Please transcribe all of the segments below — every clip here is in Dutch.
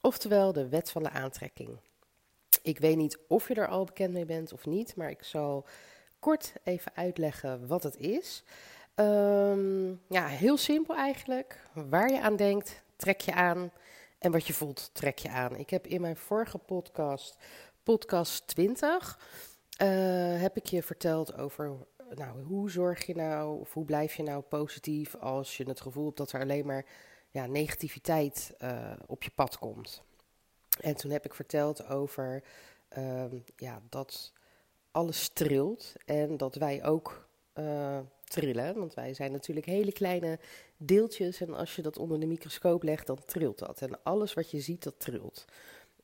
oftewel de wet van de aantrekking. Ik weet niet of je er al bekend mee bent of niet, maar ik zal kort even uitleggen wat het is. Ehm, ja, heel simpel eigenlijk. Waar je aan denkt, trek je aan. En wat je voelt, trek je aan. Ik heb in mijn vorige podcast, podcast 20, uh, heb ik je verteld over nou, hoe zorg je nou, of hoe blijf je nou positief als je het gevoel hebt dat er alleen maar ja, negativiteit uh, op je pad komt. En toen heb ik verteld over uh, ja, dat alles trilt en dat wij ook uh, trillen. Want wij zijn natuurlijk hele kleine deeltjes en als je dat onder de microscoop legt, dan trilt dat. En alles wat je ziet, dat trilt.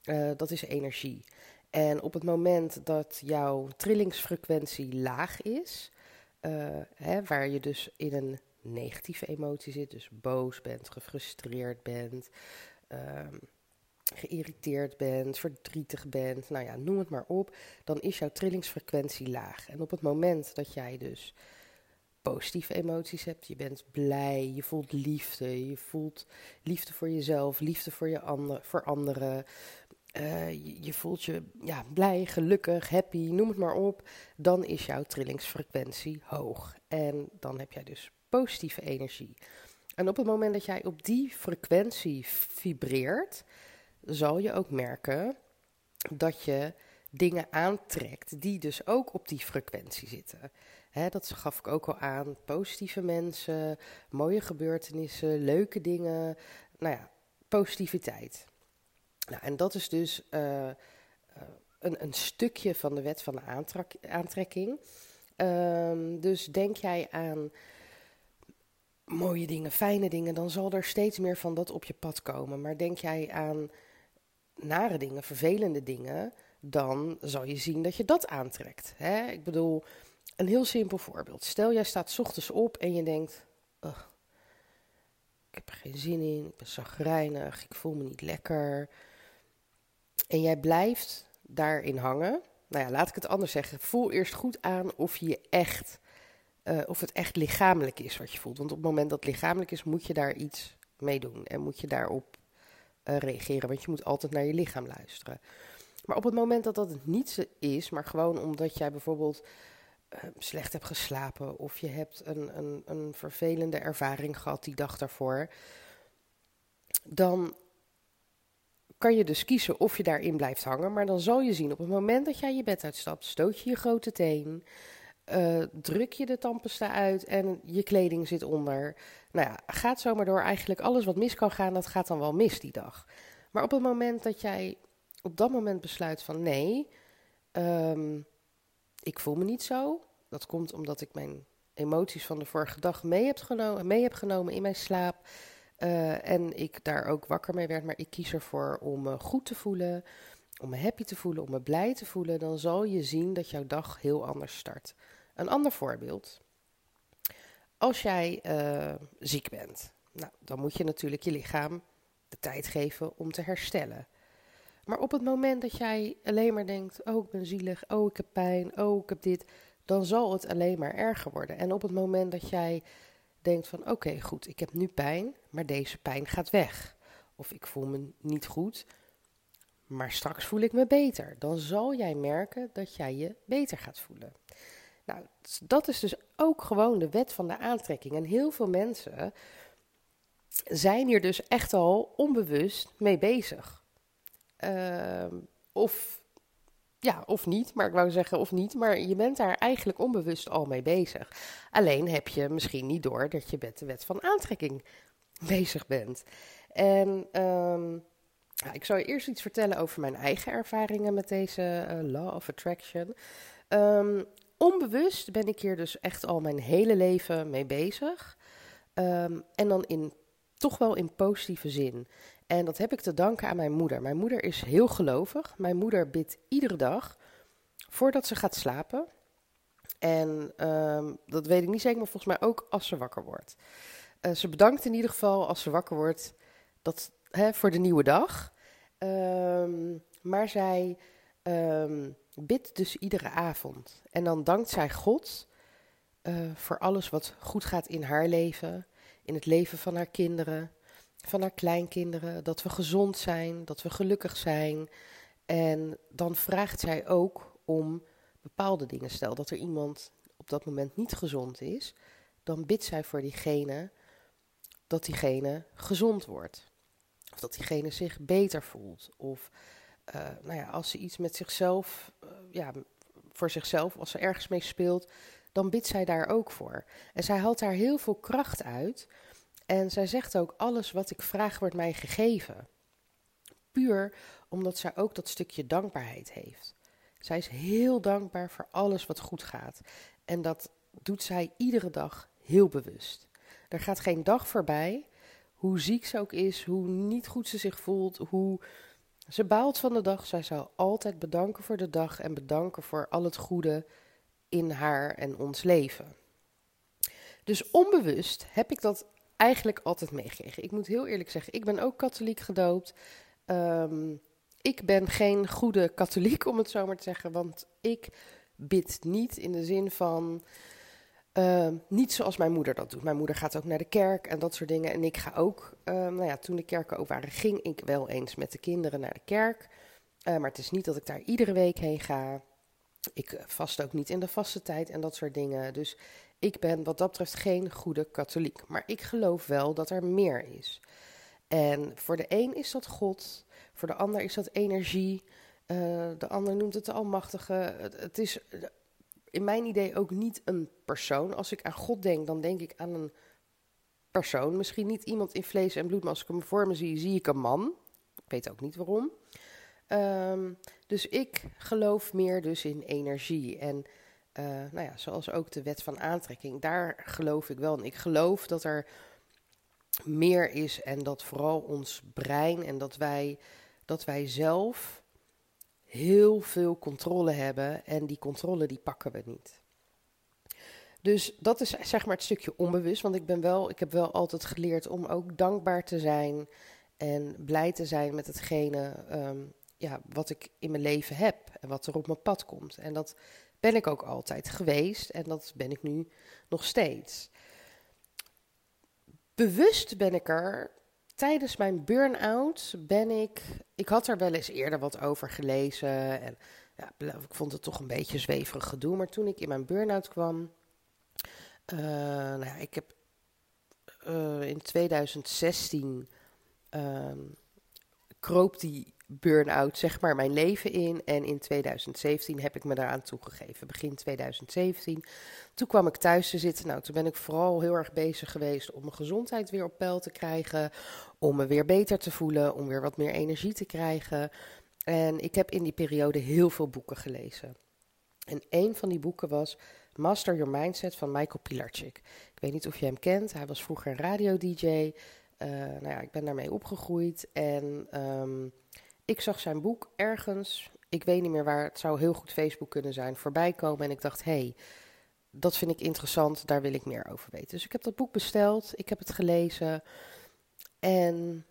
Uh, dat is energie. En op het moment dat jouw trillingsfrequentie laag is, hè, waar je dus in een negatieve emotie zit, dus boos bent, gefrustreerd bent, uh, geïrriteerd bent, verdrietig bent, nou ja, noem het maar op, dan is jouw trillingsfrequentie laag. En op het moment dat jij dus positieve emoties hebt, je bent blij, je voelt liefde, je voelt liefde voor jezelf, liefde voor, je ander, voor anderen, uh, je, je, voelt je ja, blij, gelukkig, happy, noem het maar op, dan is jouw trillingsfrequentie hoog. En dan heb jij dus positieve energie. En op het moment dat jij op die frequentie vibreert, zal je ook merken dat je dingen aantrekt die dus ook op die frequentie zitten. Dat gaf ik ook al aan. Positieve mensen, mooie gebeurtenissen, leuke dingen. Nou ja, positiviteit. Nou, en dat is dus uh, een, een, stukje van de wet van de aantrek aantrekking. Um, dus denk jij aan mooie dingen, fijne dingen, dan zal er steeds meer van dat op je pad komen. Maar denk jij aan nare dingen, vervelende dingen, dan zal je zien dat je dat aantrekt. Hè? Ik bedoel, een heel simpel voorbeeld. Stel, jij staat ochtends op en je denkt: ik heb er geen zin in, ik ben zagrijnig, ik voel me niet lekker. En jij blijft daarin hangen. Nou ja, laat ik het anders zeggen. Voel eerst goed aan of je echt, uh, of het echt lichamelijk is wat je voelt. Want op het moment dat het lichamelijk is, moet je daar iets mee doen en moet je daarop uh, reageren. Want je moet altijd naar je lichaam luisteren. Maar op het moment dat dat het niet is, maar gewoon omdat jij bijvoorbeeld uh, slecht hebt geslapen of je hebt een, een, een vervelende ervaring gehad die dag daarvoor, dan kan je dus kiezen of je daarin blijft hangen. Maar dan zal je zien, op het moment dat jij je bed uitstapt, stoot je je grote teen, uh, druk je de tandpasta uit en je kleding zit onder. Nou ja, gaat zomaar door. Eigenlijk alles wat mis kan gaan, dat gaat dan wel mis die dag. Maar op het moment dat jij op dat moment besluit van nee, um, ik voel me niet zo. Dat komt omdat ik mijn emoties van de vorige dag mee heb genomen, mee heb genomen in mijn slaap. Uh, en ik daar ook wakker mee werd, maar ik kies ervoor om me goed te voelen, om me happy te voelen, om me blij te voelen. Dan zal je zien dat jouw dag heel anders start. Een ander voorbeeld. Als jij uh, ziek bent, nou, dan moet je natuurlijk je lichaam de tijd geven om te herstellen. Maar op het moment dat jij alleen maar denkt: Oh, ik ben zielig, oh, ik heb pijn, oh, ik heb dit, dan zal het alleen maar erger worden. En op het moment dat jij denkt: van oké, goed, ik heb nu pijn, maar deze pijn gaat weg. Of ik voel me niet goed, maar straks voel ik me beter. Dan zal jij merken dat jij je beter gaat voelen. Nou, dat is dus ook gewoon de wet van de aantrekking. En heel veel mensen zijn hier dus echt al onbewust mee bezig. Uh, of ja, of niet, maar ik wou zeggen of niet, maar je bent daar eigenlijk onbewust al mee bezig. Alleen heb je misschien niet door dat je met de wet van aantrekking bezig bent. En um, ja, ik zal je eerst iets vertellen over mijn eigen ervaringen met deze uh, Law of Attraction. Um, onbewust ben ik hier dus echt al mijn hele leven mee bezig. Um, en dan in, toch wel in positieve zin. En dat heb ik te danken aan mijn moeder. Mijn moeder is heel gelovig. Mijn moeder bidt iedere dag voordat ze gaat slapen. En ehm, dat weet ik niet zeker, maar volgens mij ook als ze wakker wordt. Uh, ze bedankt in ieder geval als ze wakker wordt dat, hè, voor de nieuwe dag. Ehm, maar zij um, bidt dus iedere avond. En dan dankt zij God uh, voor alles wat goed gaat in haar leven, in het leven van haar kinderen, van haar kleinkinderen. Dat we gezond zijn, dat we gelukkig zijn. En dan vraagt zij ook om bepaalde dingen. Stel dat er iemand op dat moment niet gezond is, dan bidt zij voor diegene dat diegene gezond wordt. Of dat diegene zich beter voelt. Of uh, nou ja, als ze iets met zichzelf, uh, ja, voor zichzelf, als ze ergens mee speelt, dan bidt zij daar ook voor. En zij haalt daar heel veel kracht uit. En zij zegt ook: alles wat ik vraag wordt mij gegeven. Puur omdat zij ook dat stukje dankbaarheid heeft. Zij is heel dankbaar voor alles wat goed gaat. En dat doet zij iedere dag heel bewust. Er gaat geen dag voorbij, hoe ziek ze ook is, hoe niet goed ze zich voelt, hoe ze baalt van de dag. Zij zal altijd bedanken voor de dag en bedanken voor al het goede in haar en ons leven. Dus onbewust heb ik dat eigenlijk altijd meegekregen. Ik moet heel eerlijk zeggen, ik ben ook katholiek gedoopt. Um, ik ben geen goede katholiek, om het zo maar te zeggen, want ik bid niet in de zin van. Uh, niet zoals mijn moeder dat doet. Mijn moeder gaat ook naar de kerk en dat soort dingen. En ik ga ook, uh, nou ja, toen de kerken ook waren, ging ik wel eens met de kinderen naar de kerk. Uh, maar het is niet dat ik daar iedere week heen ga. Ik vast ook niet in de vaste tijd en dat soort dingen. Dus ik ben wat dat betreft geen goede katholiek. Maar ik geloof wel dat er meer is. En voor de een is dat God, voor de ander is dat energie. Uh, de ander noemt het de Almachtige. Het, het, is in mijn idee ook niet een persoon. Als ik aan God denk, dan denk ik aan een persoon. Misschien niet iemand in vlees en bloed, maar als ik hem voor me zie, zie ik een man. Ik weet ook niet waarom. Um, dus ik geloof meer dus in energie. En uh, nou ja, zoals ook de wet van aantrekking, daar geloof ik wel. En ik geloof dat er meer is en dat vooral ons brein en dat wij, dat wij zelf heel veel controle hebben en die controle die pakken we niet. Dus dat is zeg maar het stukje onbewust, want ik ben wel, ik heb wel altijd geleerd om ook dankbaar te zijn en blij te zijn met hetgene um, ja, wat ik in mijn leven heb en wat er op mijn pad komt. En dat ben ik ook altijd geweest en dat ben ik nu nog steeds bewust ben ik er. Tijdens mijn burn-out ben ik. Ik had er wel eens eerder wat over gelezen. En ja, ik vond het toch een beetje zweverig gedoe. Maar toen ik in mijn burn-out kwam. Uh, nou ja, ik heb uh, in 2016. Uh, kroop die burn-out zeg maar mijn leven in. En in 2017 heb ik me daaraan toegegeven. Begin 2017. Toen kwam ik thuis te zitten. Nou, toen ben ik vooral heel erg bezig geweest om mijn gezondheid weer op peil te krijgen. Om me weer beter te voelen. Om weer wat meer energie te krijgen. En ik heb in die periode heel veel boeken gelezen. En een van die boeken was Master Your Mindset van Michael Pilarczyk. Ik weet niet of je hem kent. Hij was vroeger een radio-dj. Uh, nou ja, ik ben daarmee opgegroeid. En um, ik zag zijn boek ergens, ik weet niet meer waar, het zou heel goed Facebook kunnen zijn, voorbij komen. En ik dacht, hé, hey, dat vind ik interessant, daar wil ik meer over weten. Dus ik heb dat boek besteld, ik heb het gelezen. En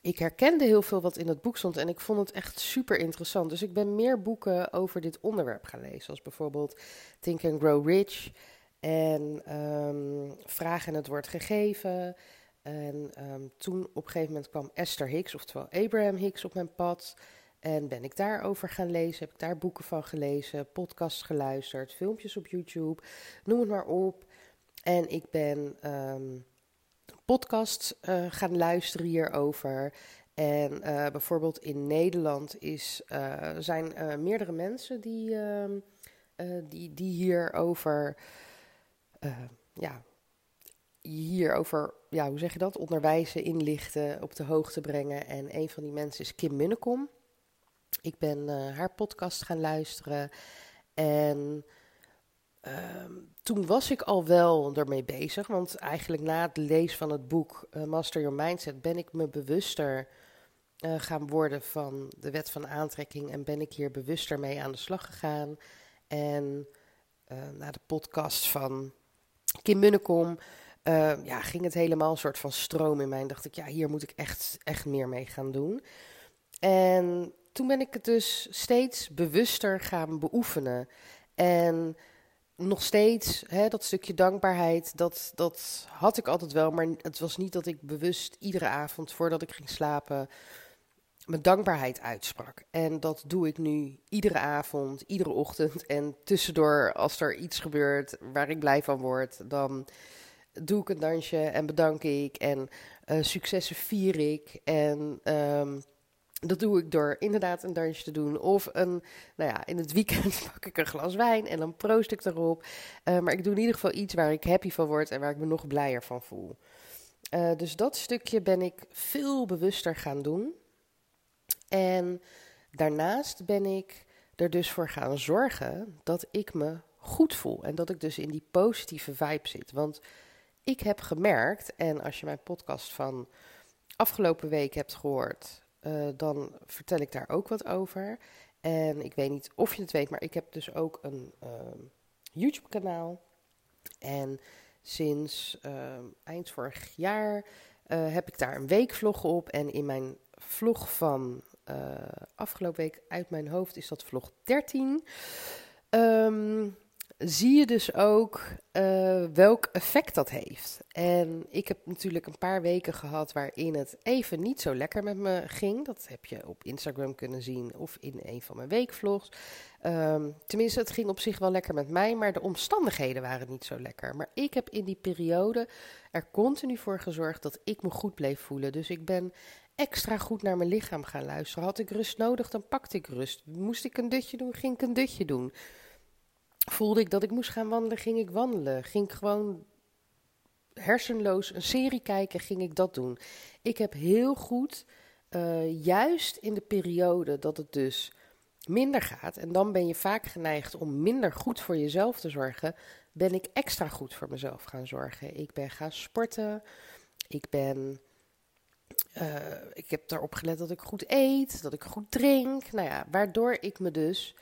ik herkende heel veel wat in het boek stond en ik vond het echt super interessant. Dus ik ben meer boeken over dit onderwerp gaan lezen, zoals bijvoorbeeld Think and Grow Rich en um, Vragen en het wordt gegeven. En um, toen op een gegeven moment kwam Esther Hicks, oftewel Abraham Hicks, op mijn pad. En ben ik daarover gaan lezen, heb ik daar boeken van gelezen, podcasts geluisterd, filmpjes op YouTube, noem het maar op. En ik ben um, podcasts uh, gaan luisteren hierover. En uh, bijvoorbeeld in Nederland is, uh, zijn meerdere mensen die, uh, die, die hierover ja, hierover, ja, hoe zeg je dat? Onderwijzen, inlichten, op de hoogte brengen. En een van die mensen is Kim Munnekom. Ik ben uh, haar podcast gaan luisteren. En uh, toen was ik al wel ermee bezig. Want eigenlijk na het lezen van het boek uh, Master Your Mindset ben ik me bewuster gaan worden van de wet van aantrekking en ben ik hier bewuster mee aan de slag gegaan. En na de podcast van Kim Munnekom ja, ging het helemaal een soort van stroom in mij. En dacht ik, ja, hier moet ik echt, echt meer mee gaan doen. En toen ben ik het dus steeds bewuster gaan beoefenen. En nog steeds, hè, dat stukje dankbaarheid, dat, dat had ik altijd wel. Maar het was niet dat ik bewust iedere avond voordat ik ging slapen mijn dankbaarheid uitsprak. En dat doe ik nu iedere avond, iedere ochtend. En tussendoor, als er iets gebeurt waar ik blij van word, dan doe ik een dansje en bedank ik. En uh, successen vier ik. En um, dat doe ik door inderdaad een dansje te doen. Of een, nou ja, in het weekend pak ik een glas wijn en dan proost ik erop. Uh, maar ik doe in ieder geval iets waar ik happy van word en waar ik me nog blijer van voel. Uh, dus dat stukje ben ik veel bewuster gaan doen. En daarnaast ben ik er dus voor gaan zorgen dat ik me goed voel. En dat ik dus in die positieve vibe zit. Want ik heb gemerkt, en als je mijn podcast van afgelopen week hebt gehoord, uh, dan vertel ik daar ook wat over. En ik weet niet of je het weet, maar ik heb dus ook een uh, YouTube-kanaal. En sinds uh, eind vorig jaar eh, heb ik daar een weekvlog op. En in mijn vlog van afgelopen week uit mijn hoofd is dat vlog 13. Um, ehm, zie je dus ook uh, welk effect dat heeft. En ik heb natuurlijk een paar weken gehad waarin het even niet zo lekker met me ging. Dat heb je op Instagram kunnen zien of in een van mijn weekvlogs. Um, tenminste, het ging op zich wel lekker met mij, maar de omstandigheden waren niet zo lekker. Maar ik heb in die periode er continu voor gezorgd dat ik me goed bleef voelen. Dus ik ben extra goed naar mijn lichaam gaan luisteren. Had ik rust nodig, dan pakte ik rust. Moest ik een dutje doen, ging ik een dutje doen voelde ik dat ik moest gaan wandelen, ging ik wandelen. Ging ik gewoon hersenloos een serie kijken, ging ik dat doen. Ik heb heel goed, uh, juist in de periode dat het dus minder gaat, en dan ben je vaak geneigd om minder goed voor jezelf te zorgen, ben ik extra goed voor mezelf gaan zorgen. Ik ben gaan sporten, ik ben. Uh, ik heb erop gelet dat ik goed eet, dat ik goed drink. Nou ja, waardoor ik me dus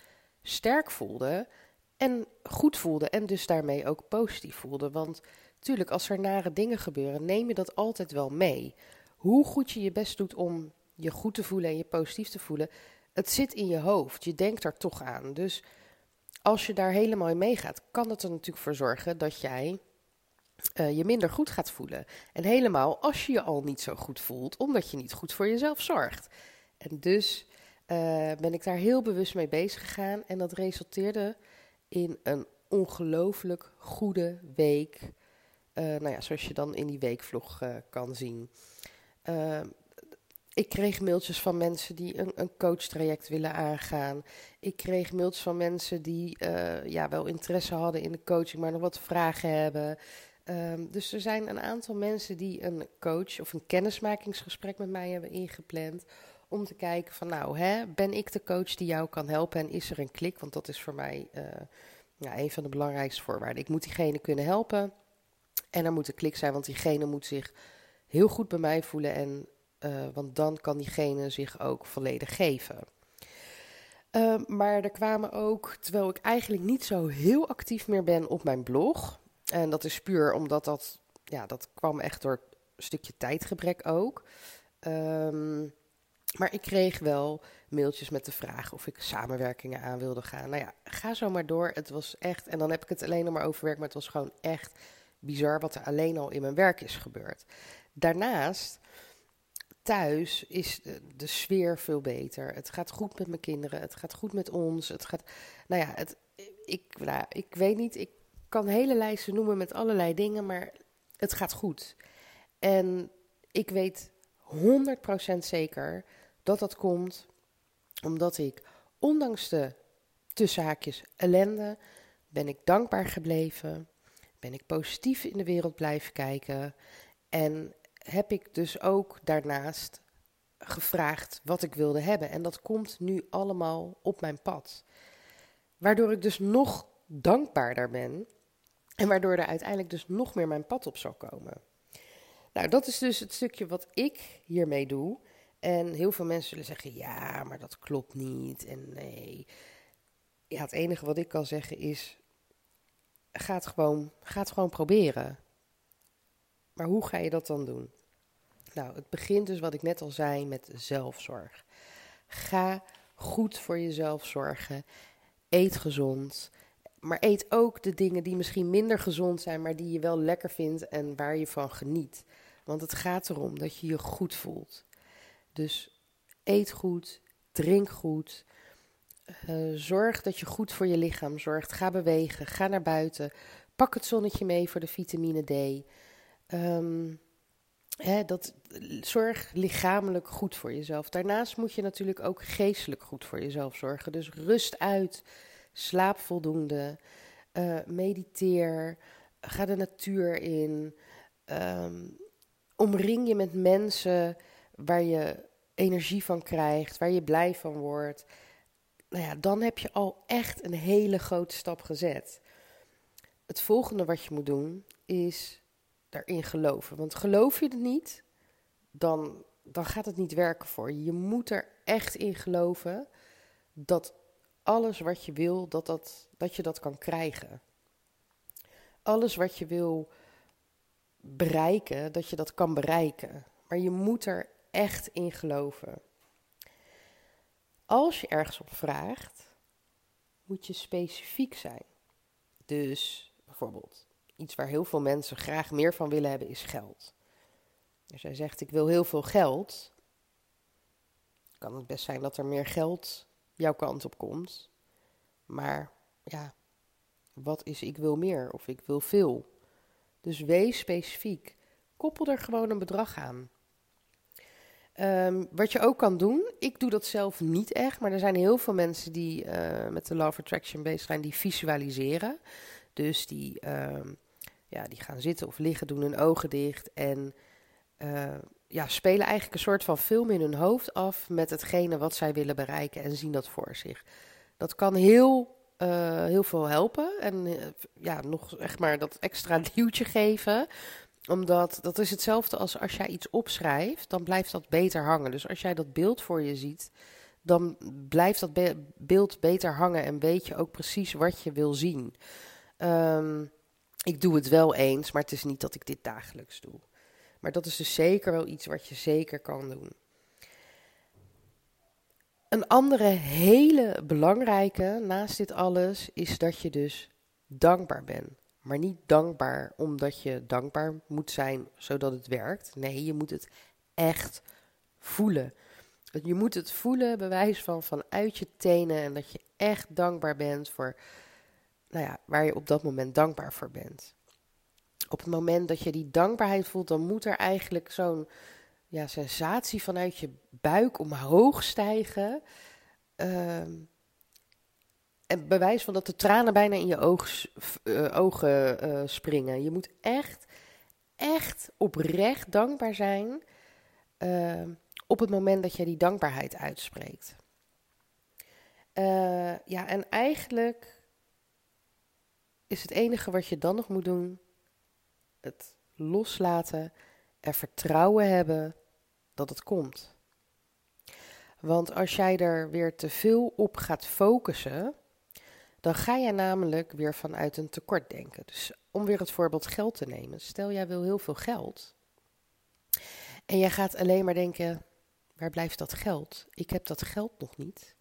sterk voelde en goed voelde en dus daarmee ook positief voelde. Want natuurlijk, als er nare dingen gebeuren, neem je dat altijd wel mee. Hoe goed je je best doet om je goed te voelen en je positief te voelen, het zit in je hoofd. Je denkt er toch aan. Dus als je daar helemaal in meegaat, kan het er natuurlijk voor zorgen dat jij uh, je minder goed gaat voelen. En helemaal als je je al niet zo goed voelt, omdat je niet goed voor jezelf zorgt. En dus uh, ben ik daar heel bewust mee bezig gegaan. En dat resulteerde in een ongelooflijk goede week. Uh, nou ja, zoals je dan in die weekvlog uh, kan zien. Uh, ik kreeg mailtjes van mensen die een, een coachtraject willen aangaan. Ik kreeg mailtjes van mensen die ja, wel interesse hadden in de coaching, maar nog wat vragen hebben. Um, dus er zijn een aantal mensen die een coach of een kennismakingsgesprek met mij hebben ingepland. Om te kijken van nou, hè, ben ik de coach die jou kan helpen en is er een klik? Want dat is voor mij ja, een van de belangrijkste voorwaarden. Ik moet diegene kunnen helpen en er moet een klik zijn, want diegene moet zich heel goed bij mij voelen. En, uh, want dan kan diegene zich ook volledig geven. Uh, maar er kwamen ook, terwijl ik eigenlijk niet zo heel actief meer ben op mijn blog. En dat is puur omdat dat, ja, dat kwam echt door een stukje tijdgebrek ook. Um, maar ik kreeg wel mailtjes met de vraag of ik samenwerkingen aan wilde gaan. Nou ja, ga zo maar door. Het was echt, en dan heb ik het alleen nog maar over werk, maar het was gewoon echt bizar wat er alleen al in mijn werk is gebeurd. Daarnaast, thuis is de, sfeer veel beter. Het gaat goed met mijn kinderen, het gaat goed met ons. Het gaat, nou ja, het, ik, nou, ik weet niet, ik kan hele lijsten noemen met allerlei dingen, maar het gaat goed. En ik weet 100% zeker dat dat komt omdat ik, ondanks de tussenhaakjes ellende, ben ik dankbaar gebleven. Ben ik positief in de wereld blijven kijken. En heb ik dus ook daarnaast gevraagd wat ik wilde hebben. En dat komt nu allemaal op mijn pad. Waardoor ik dus nog dankbaarder ben. En waardoor er uiteindelijk dus nog meer mijn pad op zal komen. Nou, dat is dus het stukje wat ik hiermee doe. En heel veel mensen zullen zeggen: ja, maar dat klopt niet. En nee. Ja, het enige wat ik kan zeggen is: ga het gewoon, ga het gewoon proberen. Maar hoe ga je dat dan doen? Nou, het begint dus wat ik net al zei met zelfzorg. Ga goed voor jezelf zorgen. Eet gezond. Maar eet ook de dingen die misschien minder gezond zijn, maar die je wel lekker vindt en waar je van geniet. Want het gaat erom dat je je goed voelt. Dus eet goed, drink goed. Uh, zorg dat je goed voor je lichaam zorgt. Ga bewegen, ga naar buiten. Pak het zonnetje mee voor de vitamine D. Um, hè, dat, zorg lichamelijk goed voor jezelf. Daarnaast moet je natuurlijk ook geestelijk goed voor jezelf zorgen. Dus rust uit, slaap voldoende, uh, mediteer, ga de natuur in. Um, omring je met mensen waar je energie van krijgt, waar je blij van wordt. Nou ja, dan heb je al echt een hele grote stap gezet. Het volgende wat je moet doen is daarin geloven. Want geloof je het niet, dan, dan gaat het niet werken voor je. Je moet er echt in geloven dat alles wat je wil, dat, dat, dat je dat kan krijgen. Alles wat je wil bereiken, dat je dat kan bereiken. Maar je moet er echt in geloven. Als je ergens op vraagt, moet je specifiek zijn. Dus bijvoorbeeld, iets waar heel veel mensen graag meer van willen hebben is geld. Dus hij zegt: Ik wil heel veel geld. Kan het best zijn dat er meer geld jouw kant op komt. Maar ja, wat is ik wil meer of ik wil veel? Dus wees specifiek. Koppel er gewoon een bedrag aan. Um, wat je ook kan doen, ik doe dat zelf niet echt, maar er zijn heel veel mensen die uh, met de Law Attraction bezig zijn, die visualiseren. Dus die, uh, ja, die gaan zitten of liggen, doen hun ogen dicht en uh, ja, spelen eigenlijk een soort van film in hun hoofd af met hetgene wat zij willen bereiken en zien dat voor zich. Dat kan heel uh, heel veel helpen. En ja, nog echt maar dat extra duwtje geven. Omdat dat is hetzelfde als als jij iets opschrijft, dan blijft dat beter hangen. Dus als jij dat beeld voor je ziet, dan blijft dat be beeld beter hangen en weet je ook precies wat je wil zien. Um, ik doe het wel eens, maar het is niet dat ik dit dagelijks doe. Maar dat is dus zeker wel iets wat je zeker kan doen. Een andere hele belangrijke naast dit alles is dat je dus dankbaar bent. Maar niet dankbaar omdat je dankbaar moet zijn zodat het werkt. Nee, je moet het echt voelen. Je moet het voelen, bewijs van vanuit je tenen. En dat je echt dankbaar bent voor nou ja, waar je op dat moment dankbaar voor bent. Op het moment dat je die dankbaarheid voelt, dan moet er eigenlijk zo'n ja, sensatie vanuit je buik omhoog stijgen. Uh, en bewijs van dat de tranen bijna in je oog, uh, ogen uh, springen. Je moet echt, echt oprecht dankbaar zijn uh, op het moment dat je die dankbaarheid uitspreekt. Eh, ja, en eigenlijk is het enige wat je dan nog moet doen het loslaten er vertrouwen hebben dat het komt. Want als jij er weer te veel op gaat focussen, dan ga je namelijk weer vanuit een tekort denken. Dus om weer het voorbeeld geld te nemen. Stel jij wil heel veel geld. En jij gaat alleen maar denken, waar blijft dat geld? Ik heb dat geld nog niet.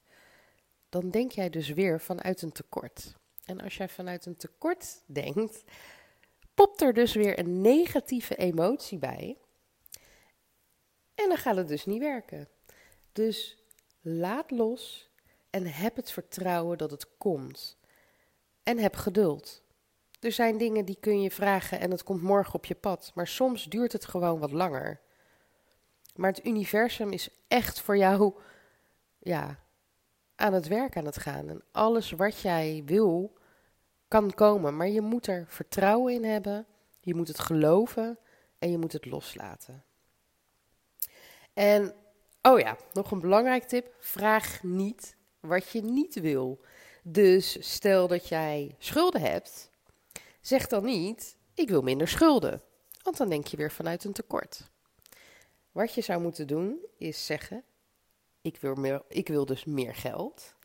Dan denk jij dus weer vanuit een tekort. En als jij vanuit een tekort denkt, popt er dus weer een negatieve emotie bij. En dan gaat het dus niet werken. Dus laat los en heb het vertrouwen dat het komt. En heb geduld. Er zijn dingen die kun je vragen en het komt morgen op je pad, maar soms duurt het gewoon wat langer. Maar het universum is echt voor jou ja, aan het werk aan het gaan. En alles wat jij wil, kan komen. Maar je moet er vertrouwen in hebben, je moet het geloven en je moet het loslaten. En, oh ja, nog een belangrijk tip: vraag niet wat je niet wil. Dus stel dat jij schulden hebt, zeg dan niet: ik wil minder schulden. Want dan denk je weer vanuit een tekort. Wat je zou moeten doen is zeggen: ik wil, meer, ik wil dus meer geld.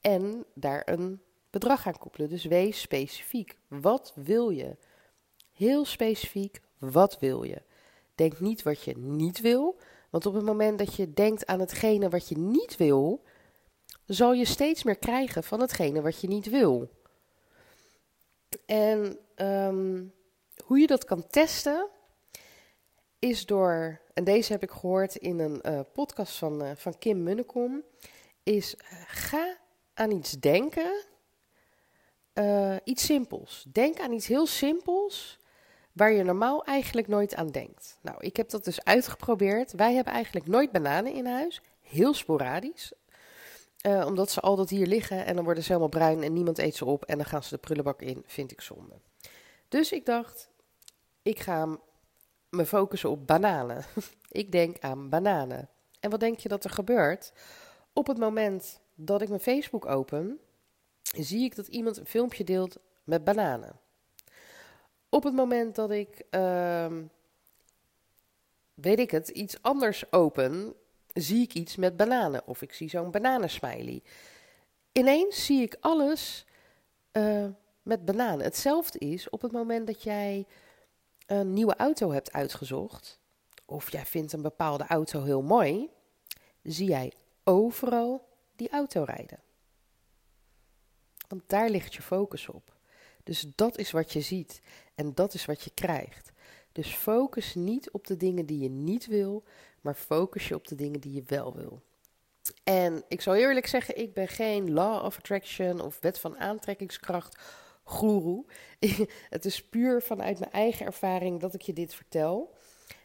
En daar een bedrag aan koppelen. Dus wees specifiek. Wat wil je? Heel specifiek, wat wil je? Denk niet wat je niet wil. Want op het moment dat je denkt aan hetgene wat je niet wil, zal je steeds meer krijgen van hetgene wat je niet wil. En ehm, hoe je dat kan testen, is door, en deze heb ik gehoord in een uh, podcast van, uh, van Kim Munnekom, is uh, ga aan iets denken, iets simpels. Denk aan iets heel simpels waar je normaal eigenlijk nooit aan denkt. Nou, ik heb dat dus uitgeprobeerd. Wij hebben eigenlijk nooit bananen in huis, heel sporadisch. omdat ze altijd hier liggen en dan worden ze helemaal bruin en niemand eet ze op en dan gaan ze de prullenbak in, vind ik zonde. Dus ik dacht, ik ga me focussen op bananen. ik denk aan bananen. En wat denk je dat er gebeurt? Op het moment dat ik mijn Facebook open, zie ik dat iemand een filmpje deelt met bananen. Op het moment dat ik, uh, weet ik het, iets anders open, zie ik iets met bananen. Of ik zie zo'n bananensmiley. Ineens zie ik alles uh, met bananen. Hetzelfde is op het moment dat jij een nieuwe auto hebt uitgezocht, of jij vindt een bepaalde auto heel mooi, zie jij overal die auto rijden. Want daar ligt je focus op. Dus dat is wat je ziet en dat is wat je krijgt. Dus focus niet op de dingen die je niet wil, maar focus je op de dingen die je wel wil. En ik zal eerlijk zeggen, ik ben geen law of attraction of wet van aantrekkingskracht goeroe. het is puur vanuit mijn eigen ervaring dat ik je dit vertel.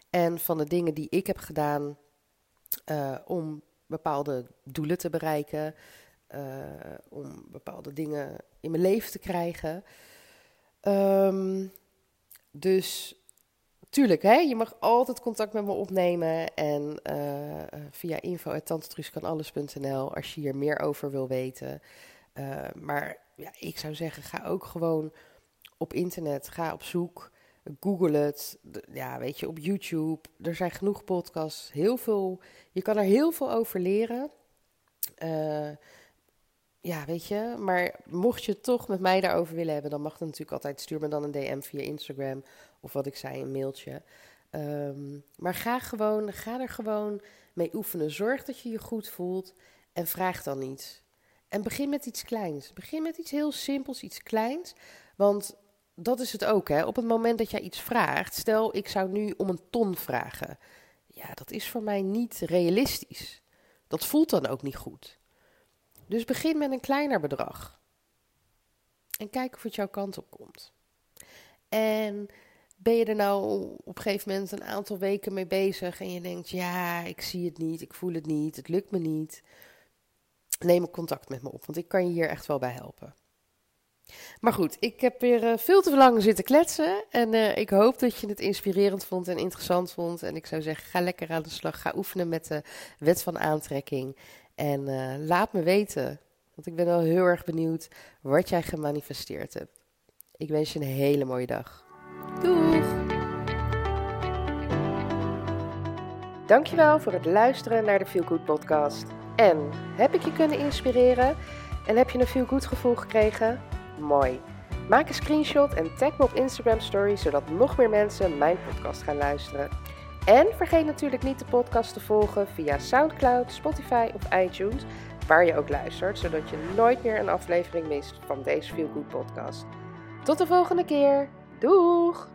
En van de dingen die ik heb gedaan uh, om bepaalde doelen te bereiken. Uh, om bepaalde dingen in mijn leven te krijgen. Um, dus tuurlijk, hè, je mag altijd contact met me opnemen. En uh, via info.tantetruuskanalles.nl als je hier meer over wil weten. Uh, maar ja, ik zou zeggen, ga ook gewoon op internet, ga op zoek, google het. Ja, weet je, op YouTube. Er zijn genoeg podcasts, heel veel. Je kan er heel veel over leren. Uh, ja, weet je, maar mocht je het toch met mij daarover willen hebben, dan mag het natuurlijk altijd. Stuur me dan een DM via Instagram of wat ik zei, een mailtje. Um, maar ga gewoon, ga er gewoon mee oefenen. Zorg dat je je goed voelt en vraag dan iets. En begin met iets kleins. Begin met iets heel simpels, iets kleins. Want dat is het ook, hè. Op het moment dat jij iets vraagt, stel ik zou nu om een ton vragen. Ja, dat is voor mij niet realistisch. Dat voelt dan ook niet goed. Dus begin met een kleiner bedrag. En kijk of het jouw kant op komt. En ben je er nou op een gegeven moment een aantal weken mee bezig en je denkt, ja, ik zie het niet, ik voel het niet, het lukt me niet neem contact met me op, want ik kan je hier echt wel bij helpen. Maar goed, ik heb weer uh, veel te lang zitten kletsen. En uh, ik hoop dat je het inspirerend vond en interessant vond. En ik zou zeggen, ga lekker aan de slag. Ga oefenen met de wet van aantrekking. En uh, laat me weten, want ik ben wel heel erg benieuwd wat jij gemanifesteerd hebt. Ik wens je een hele mooie dag. Doeg! Dankjewel voor het luisteren naar de Feel Good podcast. En heb ik je kunnen inspireren? En heb je een veel goed gevoel gekregen? Mooi. Maak een screenshot en tag me op Instagram Story, zodat nog meer mensen mijn podcast gaan luisteren. En vergeet natuurlijk niet de podcast te volgen via SoundCloud, Spotify of iTunes, waar je ook luistert, zodat je nooit meer een aflevering mist van deze Feel Good podcast. Tot de volgende keer. Doeg!